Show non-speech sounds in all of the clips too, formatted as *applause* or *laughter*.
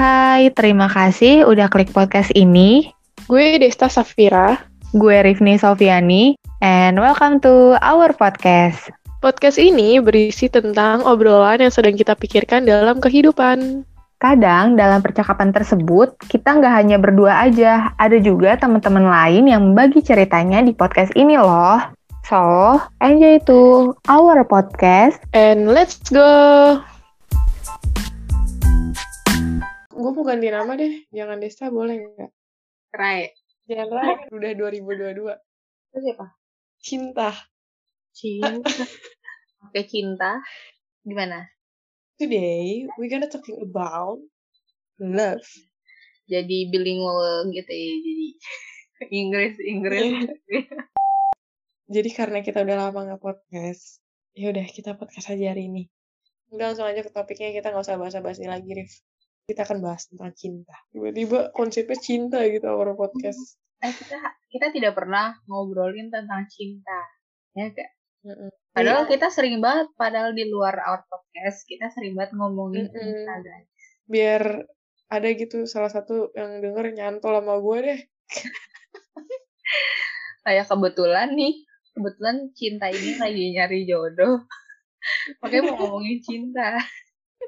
Hai, terima kasih udah klik podcast ini. Gue Desta Safira. Gue Rifni Sofiani, and welcome to our podcast. Podcast ini berisi tentang obrolan yang sedang kita pikirkan dalam kehidupan. Kadang dalam percakapan tersebut, kita nggak hanya berdua aja, ada juga teman-teman lain yang membagi ceritanya di podcast ini loh. So, enjoy to our podcast. And let's go! Gue mau ganti nama deh, jangan Desta boleh nggak? Rai. Jangan Rai, udah 2022. Itu siapa? Cinta. Cinta. Oke, cinta. Gimana? Today, we're gonna talking about love. Jadi bilingual gitu ya, jadi *laughs* Inggris, Inggris. Jadi karena kita udah lama nggak podcast, ya udah kita podcast aja hari ini. Udah langsung aja ke topiknya, kita nggak usah bahasa-basi lagi, Rif. Kita akan bahas tentang cinta. Tiba-tiba konsepnya cinta gitu our podcast. eh, kita kita tidak pernah ngobrolin tentang cinta. Ya? Mm-mm. Padahal kita sering banget, padahal di luar our podcast, kita sering banget ngomongin Mm-mm. cinta, guys. Biar ada gitu salah satu yang denger nyantol sama gue deh. *laughs* Kayak kebetulan nih, kebetulan cinta ini lagi nyari jodoh. *laughs* Makanya mau ngomongin cinta.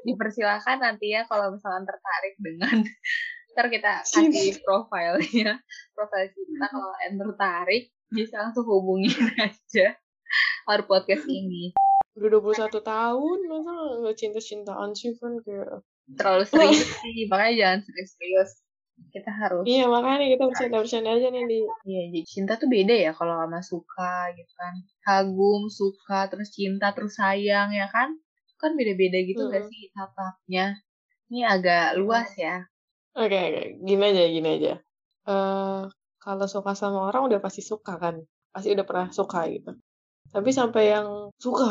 Dipersilahkan nanti ya kalau misalkan tertarik dengan *laughs* ntar kita kasih profilnya profil cinta kalau yang tertarik bisa langsung hubungin *laughs* aja our podcast ini. Udah 21 tahun, masa nggak cinta-cintaan sih kan kayak... terlalu serius sih makanya jangan serius-serius. Kita harus Iya makanya kita bercanda-bercanda aja nih di... Iya, jadi cinta tuh beda ya kalau sama suka gitu kan. Kagum, suka, terus cinta, terus sayang ya kan? Kan beda-beda gitu gak Mm-mm. sih tahapnya? Ini agak luas ya. Oke, oke. Gini aja, gini aja. eh kalau suka sama orang udah pasti suka kan? Pasti udah pernah suka gitu. Tapi sampai yang suka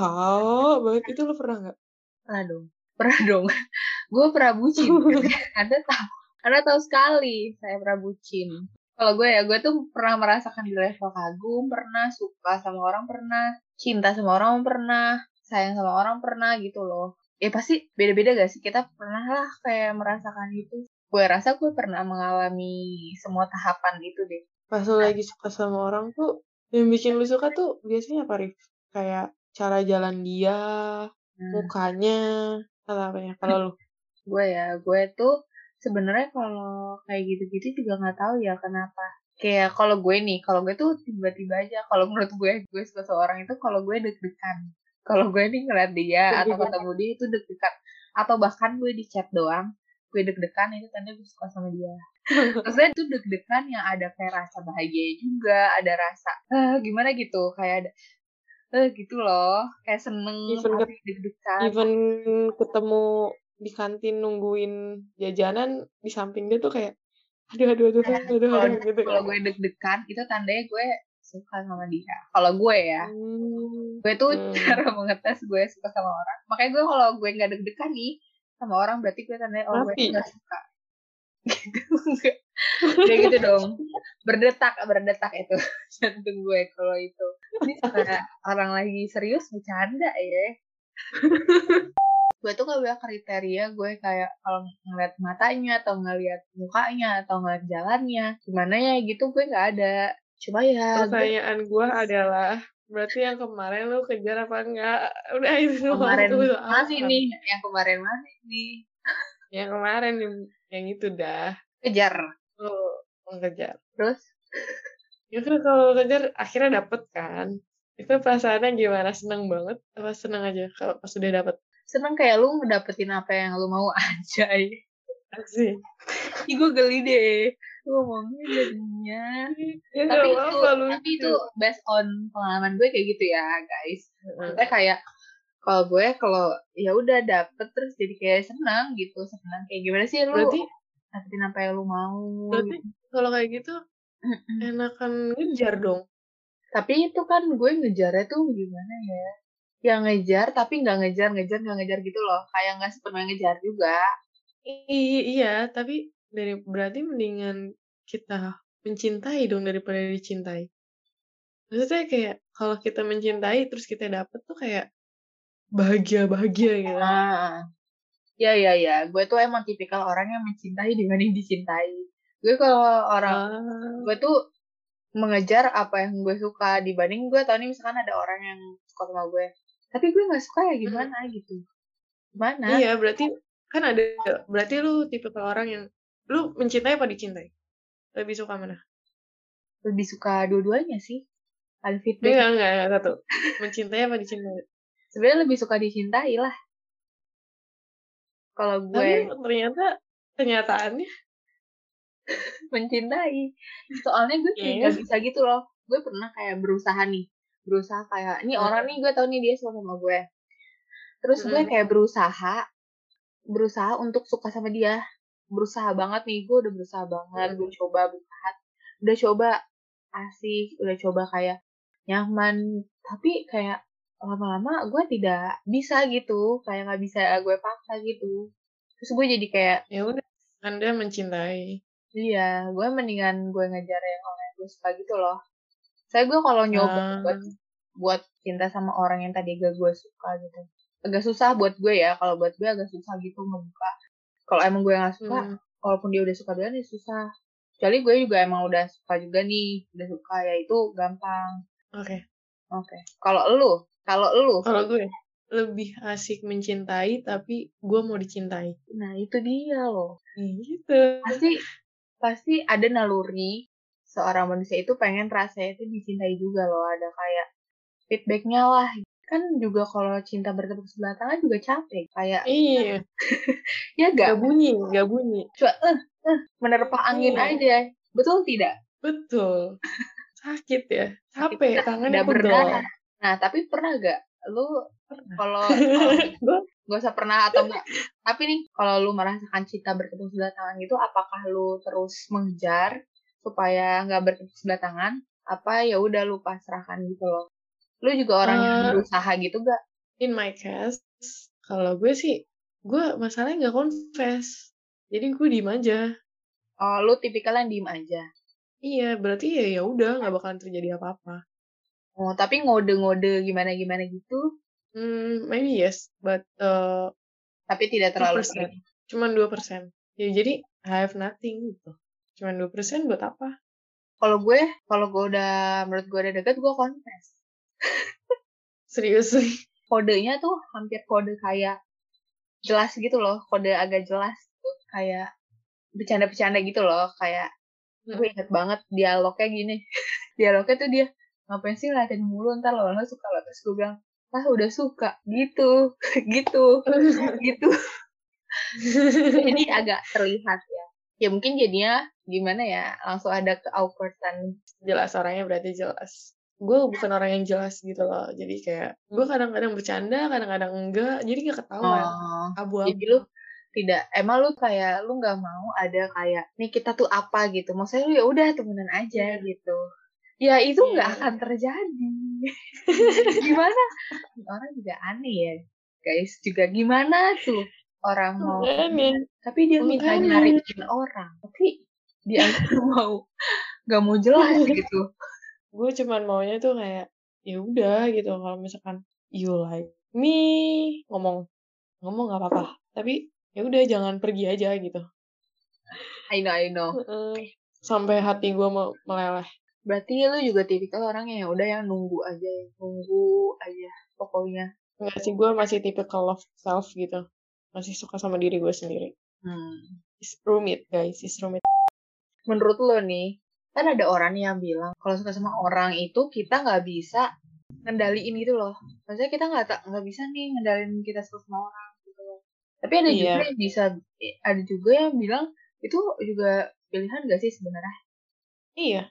banget itu lo pernah nggak? Pernah dong. Pernah dong. *laughs* gue pernah bucin. *laughs* Anda tahu. Anda tahu sekali saya pernah bucin. Kalau gue ya, gue tuh pernah merasakan di level kagum, pernah suka sama orang pernah, cinta sama orang pernah, sayang sama orang pernah gitu loh. Ya pasti beda-beda gak sih? Kita pernah lah kayak merasakan itu. Gue rasa gue pernah mengalami semua tahapan itu deh. Pas lo lagi suka sama orang tuh, yang bikin lu suka tuh biasanya apa, Rif? Kayak cara jalan dia, Nah, mukanya, atau apa ya? Kalau lu? *laughs* gue ya, gue tuh sebenarnya kalau kayak gitu-gitu juga nggak tahu ya kenapa. Kayak kalau gue nih, kalau gue tuh tiba-tiba aja, kalau menurut gue, gue suka seorang itu kalau gue deg-degan. Kalau gue nih ngeliat dia atau ketemu dia itu deg-degan. Atau bahkan gue di chat doang, gue deg-degan itu tanda gue suka sama dia. *laughs* Maksudnya itu deg-degan yang ada kayak rasa bahagia juga, ada rasa eh, gimana gitu, kayak ada eh gitu loh, kayak seneng Even tapi deg-degan. Even ketemu di kantin nungguin jajanan di samping dia tuh kayak aduh aduh aduh aduh aduh, kalau aduh gitu kalau kan. gue deg-degan itu tandanya gue suka sama dia. Kalau gue ya Hmm. gue tuh Hmm. cara mengetes gue suka sama orang. Makanya gue kalau gue nggak deg-degan nih sama orang berarti gue tandanya oh gue nggak suka. *laughs* Gitu gitu dong. Berdetak berdetak itu. *laughs* Jantung gue kalau itu. Ini kayak orang lagi serius bercanda ya. Gue tuh gak punya kriteria gue kayak kalau ngeliat matanya atau ngeliat mukanya atau ngeliat jalannya gimana ya gitu gue nggak ada cuma ya pertanyaan gue adalah berarti yang kemarin lu kejar apa enggak? *laughs* Udah itu kemarin doang. mana nih? Yang kemarin mana nih? Yang kemarin yang, itu dah. Kejar. Lu mengejar terus? Ya kan kalau kejar akhirnya dapet kan? Itu perasaannya gimana? Seneng banget? Apa seneng aja kalau pas udah dapet? Seneng kayak lu ngedapetin apa yang lu mau *laughs* aja sih Ih, gue geli deh ngomongnya jadinya. *laughs* Ya tapi itu apa-apa, lucu. tapi itu based on pengalaman gue kayak gitu ya guys. Maksudnya kayak kalau gue kalau ya udah dapet terus jadi kayak senang gitu senang kayak gimana sih lu berarti dapetin apa yang lu mau berarti gitu. kalau kayak gitu enakan ngejar dong. Tapi itu kan gue ngejarnya tuh gimana ya yang ngejar tapi nggak ngejar ngejar nggak ngejar gitu loh. Kayak nggak sepenuhnya ngejar juga. I- iya tapi dari berarti mendingan kita mencintai dong daripada dicintai. Maksudnya kayak kalau kita mencintai terus kita dapet tuh kayak bahagia bahagia gitu. Ah. Ya ya ya, gue tuh emang tipikal orang yang mencintai dibanding dicintai. Gue kalau orang Ah, gue tuh mengejar apa yang gue suka dibanding gue. Tau nih misalkan ada orang yang suka sama gue tapi gue nggak suka ya gimana? Gitu. Gimana? Iya berarti kan ada berarti lu tipe orang yang lu mencintai apa dicintai? Lebih suka mana? Lebih suka dua-duanya sih. Ada enggak feedback enggak enggak satu. Mencintai apa dicintai? Sebenarnya lebih suka dicintai lah. Kalau tapi gue ternyata kenyataannya? *laughs* Mencintai. Soalnya gue kayak Iya. nggak bisa gitu loh. Gue pernah kayak berusaha nih. Berusaha kayak ini Hmm. orang nih gue tau nih dia suka sama gue. Terus gue Hmm. kayak berusaha berusaha untuk suka sama dia berusaha banget nih gue udah berusaha banget Hmm. gue coba berusaha udah coba asik udah coba kayak nyaman tapi kayak lama-lama gue tidak bisa gitu kayak nggak bisa gue paksa gitu terus gue jadi kayak ya udah anda mencintai Iya, gue mendingan gue ngejar yang orang yang gue suka gitu loh. Saya gue kalau nyoba buat, buat cinta sama orang yang tadi gak gue suka gitu. Agak susah buat gue ya, kalau buat gue agak susah gitu ngebuka. Kalau emang gue gak suka, Hmm. walaupun dia udah suka duluan ya susah. Kecuali gue juga emang udah suka juga nih, udah suka ya itu gampang. oke Oke. Kalau lu, kalau lu, kalau gue lebih asik mencintai tapi gue mau dicintai nah itu dia loh. gitu Pasti pasti ada naluri seorang manusia itu pengen rasanya itu dicintai juga loh. Ada kayak feedbacknya lah. Kan juga kalau cinta bertepuk sebelah tangan juga capek. Kayak iya *laughs* ya gak gak bunyi gak bunyi cuma eh eh menerpa angin Iya. aja. Betul tidak? betul sakit ya capek tangannya berdarah. Nah, tapi pernah gak lu kalau *laughs* gue gak usah pernah atau enggak tapi nih kalau lu merasakan cinta bertepuk sebelah tangan gitu apakah lu terus mengejar supaya nggak bertepuk sebelah tangan apa ya udah lu pasrahkan gitu loh lu juga orang yang Eh. berusaha gitu gak in my case kalau gue sih gue masalahnya nggak confess. Jadi gue diem aja. Oh lu tipikal yang diem aja? Iya berarti ya ya udah nggak bakalan terjadi apa-apa. Oh tapi ngode-ngode gimana gimana gitu? Hmm maybe yes but uh, tapi tidak terlalu 2%. sering. Cuman dua persen. Ya jadi I have nothing gitu. Cuman dua persen buat apa? Kalau gue kalau gue udah menurut gue udah deket gue confess *laughs* serius kodenya tuh hampir kode kayak jelas gitu loh kode agak jelas tuh kayak bercanda-bercanda gitu loh kayak Hmm. gue inget banget dialognya gini. *laughs* Dialognya tuh dia ngapain sih ngeliatin mulu ntar lama-lama suka lah terus gue bilang ah udah suka. Gitu *laughs* gitu gitu. Jadi agak terlihat ya. Ya mungkin jadinya gimana ya langsung ada ke awkwardan jelas orangnya berarti jelas gue bukan orang yang jelas gitu loh. Jadi kayak gue kadang-kadang bercanda kadang-kadang enggak jadi gak ketahuan. Oh, abu-abu. jadi lu tidak emang lu kayak lu nggak mau ada kayak nih kita tuh apa? gitu. Maksudnya lu ya udah temenan aja gitu. Ya itu nggak Iya. akan terjadi. *laughs* Gimana? Orang juga aneh ya guys. Juga gimana tuh orang mau tapi dia minta nyariin orang. Tapi dia nggak *laughs* mau nggak mau jelas gitu gue cuman maunya tuh kayak ya udah gitu. Kalau misalkan you like me ngomong ngomong nggak apa-apa. Tapi ya udah jangan pergi aja gitu. I know I know. Sampai hati gue mau meleleh. Berarti lu juga tipikal orang yang ya udah yang nunggu aja nunggu aja pokoknya. Enggak sih gue masih tipe love self gitu. Masih suka sama diri gue sendiri. Hmm. it's rumit guys. It's rumit. Menurut lo nih kan ada orang yang bilang kalau suka sama orang itu kita nggak bisa ngendaliin gitu loh. Maksudnya kita nggak tak nggak bisa nih ngendaliin kita suka sama orang gitu loh. Tapi ada juga Iya. yang bisa ada juga yang bilang itu juga pilihan gak sih sebenarnya? Iya.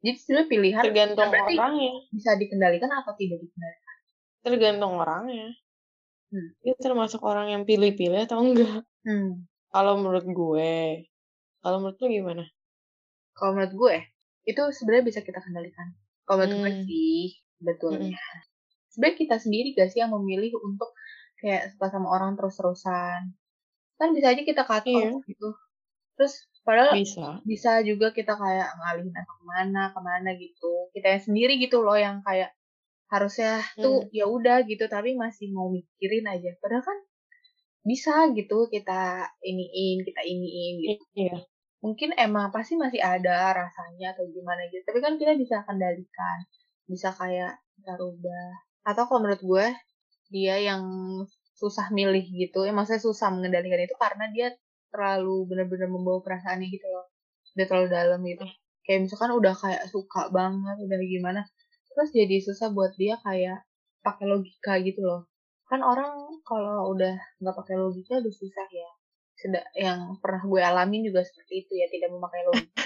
Jadi sebenarnya pilihan tergantung berarti- orangnya. bisa dikendalikan atau tidak dikendalikan? Tergantung orangnya. Hmm. dia termasuk orang yang pilih-pilih atau enggak. Hmm. kalau menurut gue kalau menurut lu gimana kalau menurut gue itu sebenarnya bisa kita kendalikan. Kalau menurut gue Hmm. sih betulnya sebenarnya kita sendiri gak sih yang memilih untuk kayak suka sama orang terus-terusan? Kan bisa aja kita cut off gitu. Terus padahal bisa. bisa juga kita kayak ngalihin atau ke mana ke mana gitu. Kita yang sendiri gitu loh yang kayak harusnya tuh ya udah gitu tapi masih mau mikirin aja. Padahal kan bisa gitu kita iniin kita iniin gitu. Iya. Mungkin emang pasti masih ada rasanya atau gimana gitu. Tapi kan kita bisa kendalikan bisa kayak kita rubah. Atau kalau menurut gue dia yang susah milih gitu ya maksudnya susah mengendalikan itu karena dia terlalu benar-benar membawa perasaannya gitu loh. Udah terlalu dalam gitu. Kayak misalkan udah kayak suka banget udah gimana terus jadi susah buat dia kayak pakai logika gitu loh. Kan orang kalau udah nggak pakai logika udah susah ya yang pernah gue alamin juga seperti itu ya tidak memakai logika.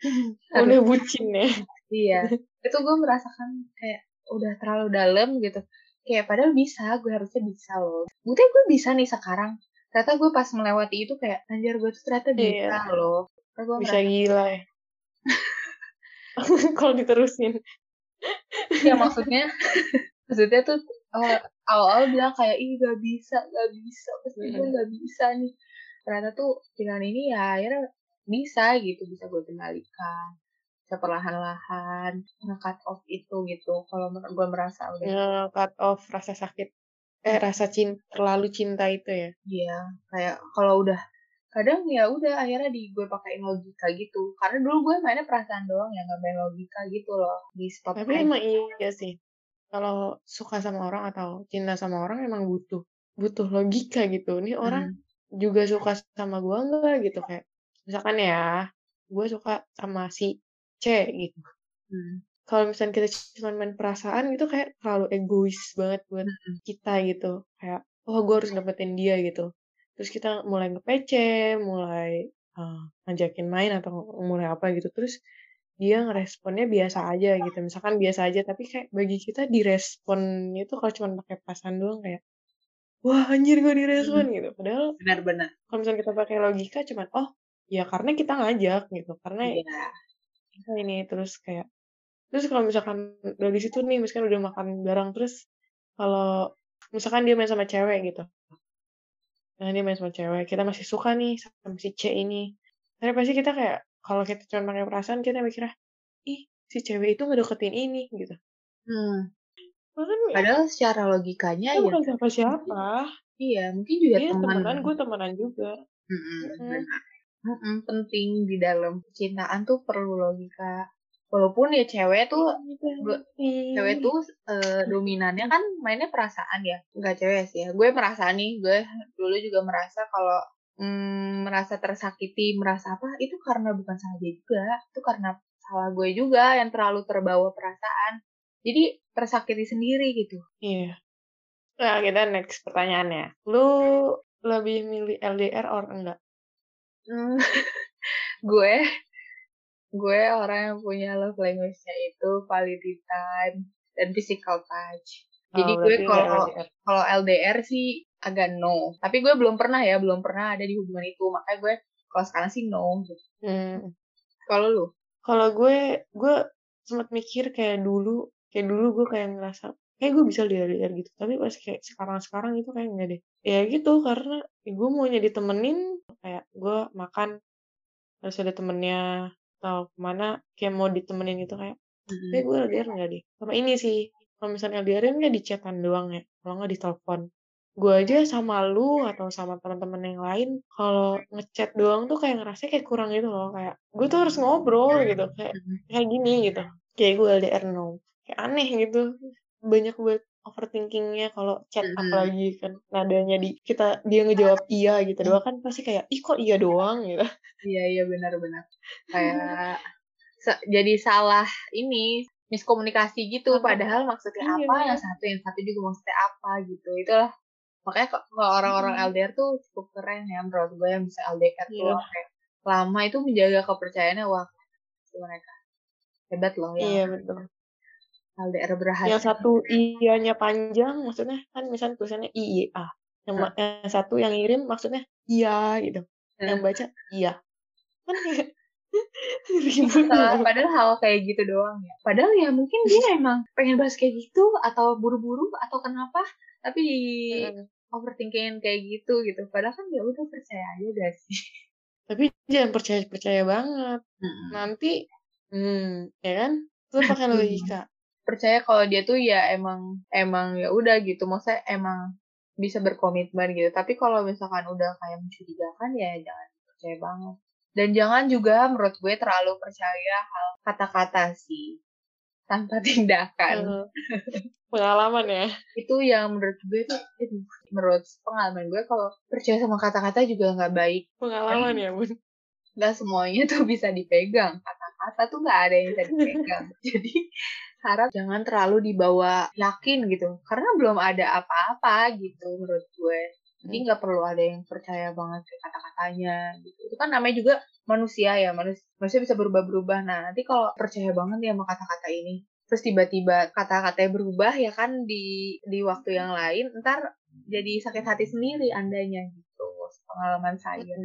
*laughs* Udah bucin ya. iya. Itu gue merasakan kayak udah terlalu dalam gitu. Kayak padahal bisa gue harusnya bisa loh. Buktinya gue bisa nih sekarang. Ternyata gue pas melewati itu kayak anjir gue tuh ternyata bisa Iya. loh gue Bisa gila ya. *laughs* Kalau diterusin. ya maksudnya *laughs* maksudnya tuh awal awal bilang kayak ih gak bisa gak bisa. Pasti gue gak bisa nih ternyata tuh dengan ini ya akhirnya bisa gitu bisa gue kendalikan bisa perlahan-lahan nge-cut off itu gitu kalau gue merasa udah Ya, cut off rasa sakit. Eh, rasa cinta, terlalu cinta itu ya. Iya, kayak kalau udah kadang ya udah akhirnya di gue pakein logika gitu. Karena dulu gue mainnya perasaan doang ya nggak main logika gitu loh. Di stop Tapi aja. emang iya sih. Kalau suka sama orang atau cinta sama orang emang butuh butuh logika gitu. Ini orang Hmm. Juga suka sama gua enggak gitu kayak misalkan ya, gue suka sama si C gitu. Hmm. Kalau misalnya kita cuma main perasaan gitu kayak terlalu egois banget buat Hmm. kita gitu. Kayak oh gue harus dapetin dia gitu. Terus kita mulai nge-PC, mulai eh, ngajakin main atau mulai apa gitu. Terus dia ngeresponnya biasa aja gitu. Misalkan biasa aja tapi kayak bagi kita direspon itu kalau cuma pakai perasaan doang kayak wah anjir gue direspon gitu. Padahal Benar-benar. kalau misalnya kita pakai logika cuman oh ya karena kita ngajak gitu. Karena Iya. kita ini terus kayak terus kalau misalkan dari situ nih misalkan udah makan bareng terus kalau misalkan dia main sama cewek gitu nah dia main sama cewek kita masih suka nih sama si C ini tapi pasti kita kayak kalau kita cuma pakai perasaan kita mikirnya ih si cewek itu ngedeketin ini gitu Hmm. Padahal secara logikanya ya bukan siapa-siapa iya mungkin juga dia teman. temenan gue temenan juga Mm-mm, Mm-mm. benar. Mm-mm, penting di dalam percintaan tuh perlu logika. Walaupun ya cewek tuh Gue- cewek tuh dominannya kan mainnya perasaan ya nggak cewek sih ya gue merasa nih gue dulu juga merasa kalau mm, merasa tersakiti merasa apa itu karena bukan salah dia juga itu karena salah gue juga yang terlalu terbawa perasaan jadi tersakiti sendiri gitu iya nah kita next pertanyaannya lu lebih milih LDR or enggak Hmm, *laughs* gue gue orang yang punya love language-nya itu quality time dan physical touch jadi Oh, gue kalau kalau LDR sih agak no. Tapi gue belum pernah ya, belum pernah ada di hubungan itu. Makanya gue kalau sekarang sih no. gitu. Hmm. Kalau lu? Kalau gue, gue sempat mikir kayak dulu, kayak dulu gue kayak ngerasa, kayak gue bisa LDR gitu. Tapi pas kayak sekarang-sekarang itu kayak enggak deh. Ya gitu, karena ya gue maunya ditemenin, kayak gue makan, harus ada temennya, atau ke mana, kayak mau ditemenin gitu kayak, kayak gue LDR enggak deh. Sama ini sih, kalau misalnya LDR kan di chatan doang ya, kalau nggak di telepon. Gue aja sama lu atau sama teman-teman yang lain, kalau ngechat doang tuh kayak ngerasa kayak kurang gitu loh, kayak gue tuh harus ngobrol gitu, kayak kayak gini gitu. Kayak gue LDR no. Kayak aneh gitu. Banyak buat overthinkingnya kalau chat Mhm. apalagi kan nadanya di kita dia ngejawab iya gitu doang kan pasti kayak ih kok iya doang gitu. Iya iya benar-benar. Kayak jadi salah ini miskomunikasi gitu. Apa? Padahal maksudnya Iya. apa, yang satu yang satu juga maksudnya apa gitu. Itulah makanya kok- kalau orang-orang Hmm. LDR tuh cukup keren ya menurut gue yang bisa LDR tuh sampai lama itu menjaga kepercayaannya wah mereka hebat loh yang Iya betul. LDR berhasil. Yang satu iyanya panjang maksudnya kan misalnya tulisannya iya. Yang, ma- yang satu yang ngirim maksudnya iya gitu. Yang baca *laughs* iya. Kan kayak ribut Padahal, hal kayak gitu doang ya. Padahal ya mungkin dia *laughs* emang pengen bahas kayak gitu atau buru-buru atau kenapa tapi Mm-mm. overthinking kayak gitu gitu. Padahal kan ya udah percaya aja sih. *laughs* Tapi jangan percaya-percaya banget. Nanti hmm, ya kan? Lu pakai logika. Percaya kalau dia tuh ya emang emang ya udah gitu. Maksudnya emang bisa berkomitmen gitu. Tapi kalau misalkan udah kayak mencurigakan ya jangan percaya banget. Dan jangan juga menurut gue terlalu percaya hal kata-kata sih tanpa *laughs* tindakan. Hmm. Pengalaman ya. Itu yang menurut gue tuh aduh, menurut pengalaman gue kalau percaya sama kata-kata juga nggak baik. Pengalaman ya, Bun. Nggak semuanya tuh bisa dipegang. Kata-kata tuh nggak ada yang bisa dipegang. *laughs* Jadi harap jangan terlalu dibawa yakin gitu. Karena belum ada apa-apa gitu menurut gue. Jadi nggak perlu ada yang percaya banget ke kata-katanya gitu. Itu kan namanya juga manusia ya, manusia, manusia bisa berubah-berubah. Nah, nanti kalau percaya banget ya sama kata-kata ini, terus tiba-tiba kata-katanya berubah ya kan di di waktu yang lain, ntar jadi sakit hati sendiri andanya gitu. Pengalaman saya.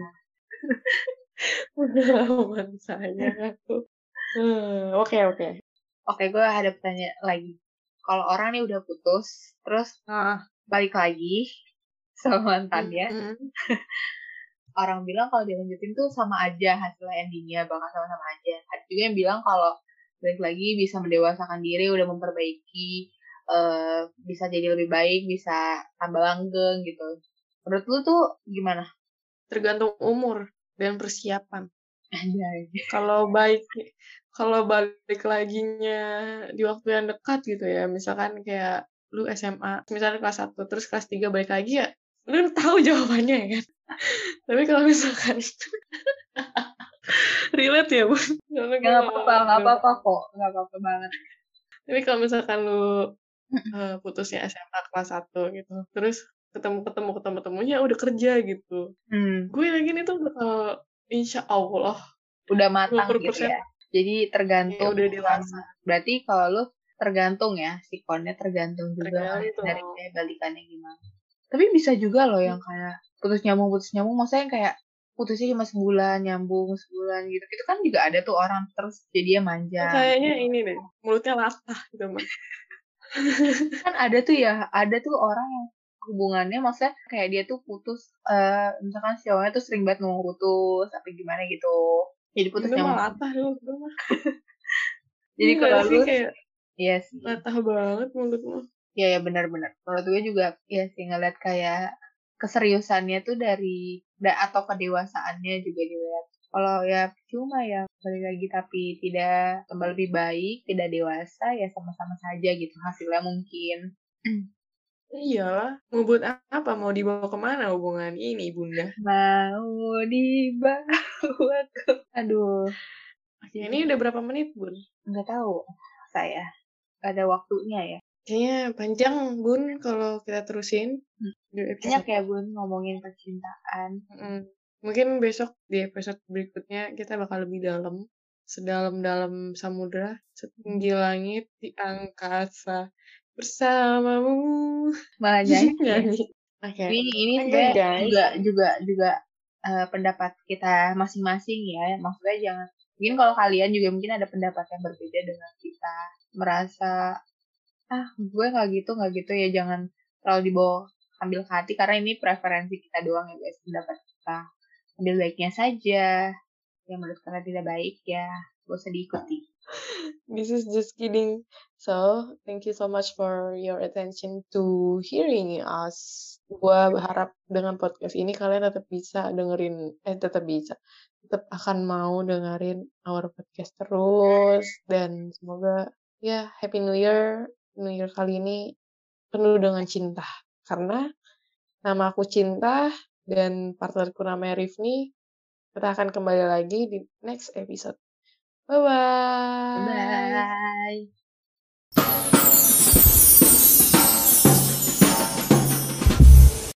*laughs* Pengalaman saya. Hmm, Oke, oke. Oke, gue ada pertanyaan lagi. Kalau orang nih udah putus, terus Ah, balik lagi sama mantannya, mm, *laughs* orang bilang kalau dilanjutin tuh sama aja hasilnya endingnya bakal sama-sama aja. Ada juga yang bilang kalau balik lagi bisa mendewasakan diri, udah memperbaiki, eh bisa jadi lebih baik, bisa tambah langgeng gitu. Menurut lu tuh gimana? tergantung umur dan persiapan. Kalau baik, kalau balik laginya di waktu yang dekat gitu ya, misalkan kayak lu SMA, misalnya kelas 1, terus kelas 3 balik lagi ya, lu tahu jawabannya ya kan? *laughs* Tapi kalau misalkan *laughs* relate ya, Bun. Soalnya gue Gak apa-apa, gak belum- apa-apa kok. Gak apa-apa banget. Tapi kalau misalkan lu eh, putusnya SMA kelas 1 gitu, terus ketemu-ketemu ketemu-temunya udah kerja gitu. Hmm, Gue yakin itu bakal insya Allah udah matang 20% gitu ya. Jadi ya tergantung udah dewasa. Berarti kalau lu tergantung ya, sikonnya tergantung juga Tergantung. dari kayak balikannya gimana. Tapi bisa juga loh yang kayak putus nyambung putus nyambung, maksudnya yang kayak putusnya cuma sebulan nyambung sebulan gitu. Itu kan juga ada tuh orang terus jadinya manja. Kayaknya ini deh, mulutnya latah gitu, Mbak. *laughs* Kan ada tuh ya, ada tuh orang yang hubungannya maksudnya kayak dia tuh putus eh misalkan si orangnya tuh sering banget ngomong putus apa gimana gitu. Jadi putus mah nyambung. latah *laughs* mah. Jadi Iya kalau sih, lu kayak Iya sih. latah banget mulutmu. Iya ya benar-benar. Menurut gue juga ya sih ngeliat kayak keseriusannya tuh dari da, atau kedewasaannya juga dilihat. Kalau ya cuma ya balik lagi tapi tidak tambah lebih baik, tidak dewasa ya sama-sama saja gitu hasilnya mungkin. Iyalah, mau buat apa? Mau dibawa ke mana hubungan ini, Bunda? Mau dibawa ke aduh Oke, ini udah berapa menit, Bun? nggak tahu saya ada waktunya ya. Kayaknya panjang, Bun, kalau kita terusin. Hmm. Banyak ya bun ngomongin percintaan. Mungkin besok di episode berikutnya kita bakal lebih dalam. Sedalam-dalam samudra, setinggi langit, di angkasa. Bersamamu. Malah nyanyi. ya. *laughs* Nyanyi. Oke. Ini ini guys. juga juga juga eh, pendapat kita masing-masing ya. Maksudnya jangan mungkin kalau kalian juga mungkin ada pendapat yang berbeda dengan kita. Merasa ah gue nggak gitu nggak gitu ya jangan terlalu dibawa ambil ke hati karena ini preferensi kita doang ya guys pendapat kita ambil baiknya saja yang menurut kalian tidak baik ya gak usah diikuti This is just kidding. So, thank you so much for your attention to hearing us. Gua berharap dengan podcast ini kalian tetap bisa dengerin, eh tetap bisa, tetap akan mau dengerin our podcast terus. Dan semoga ya Happy New Year, New Year kali ini penuh dengan cinta. Karena nama aku Cinta dan partnerku namanya Rifni. Kita akan kembali lagi di next episode. Bye-bye. bye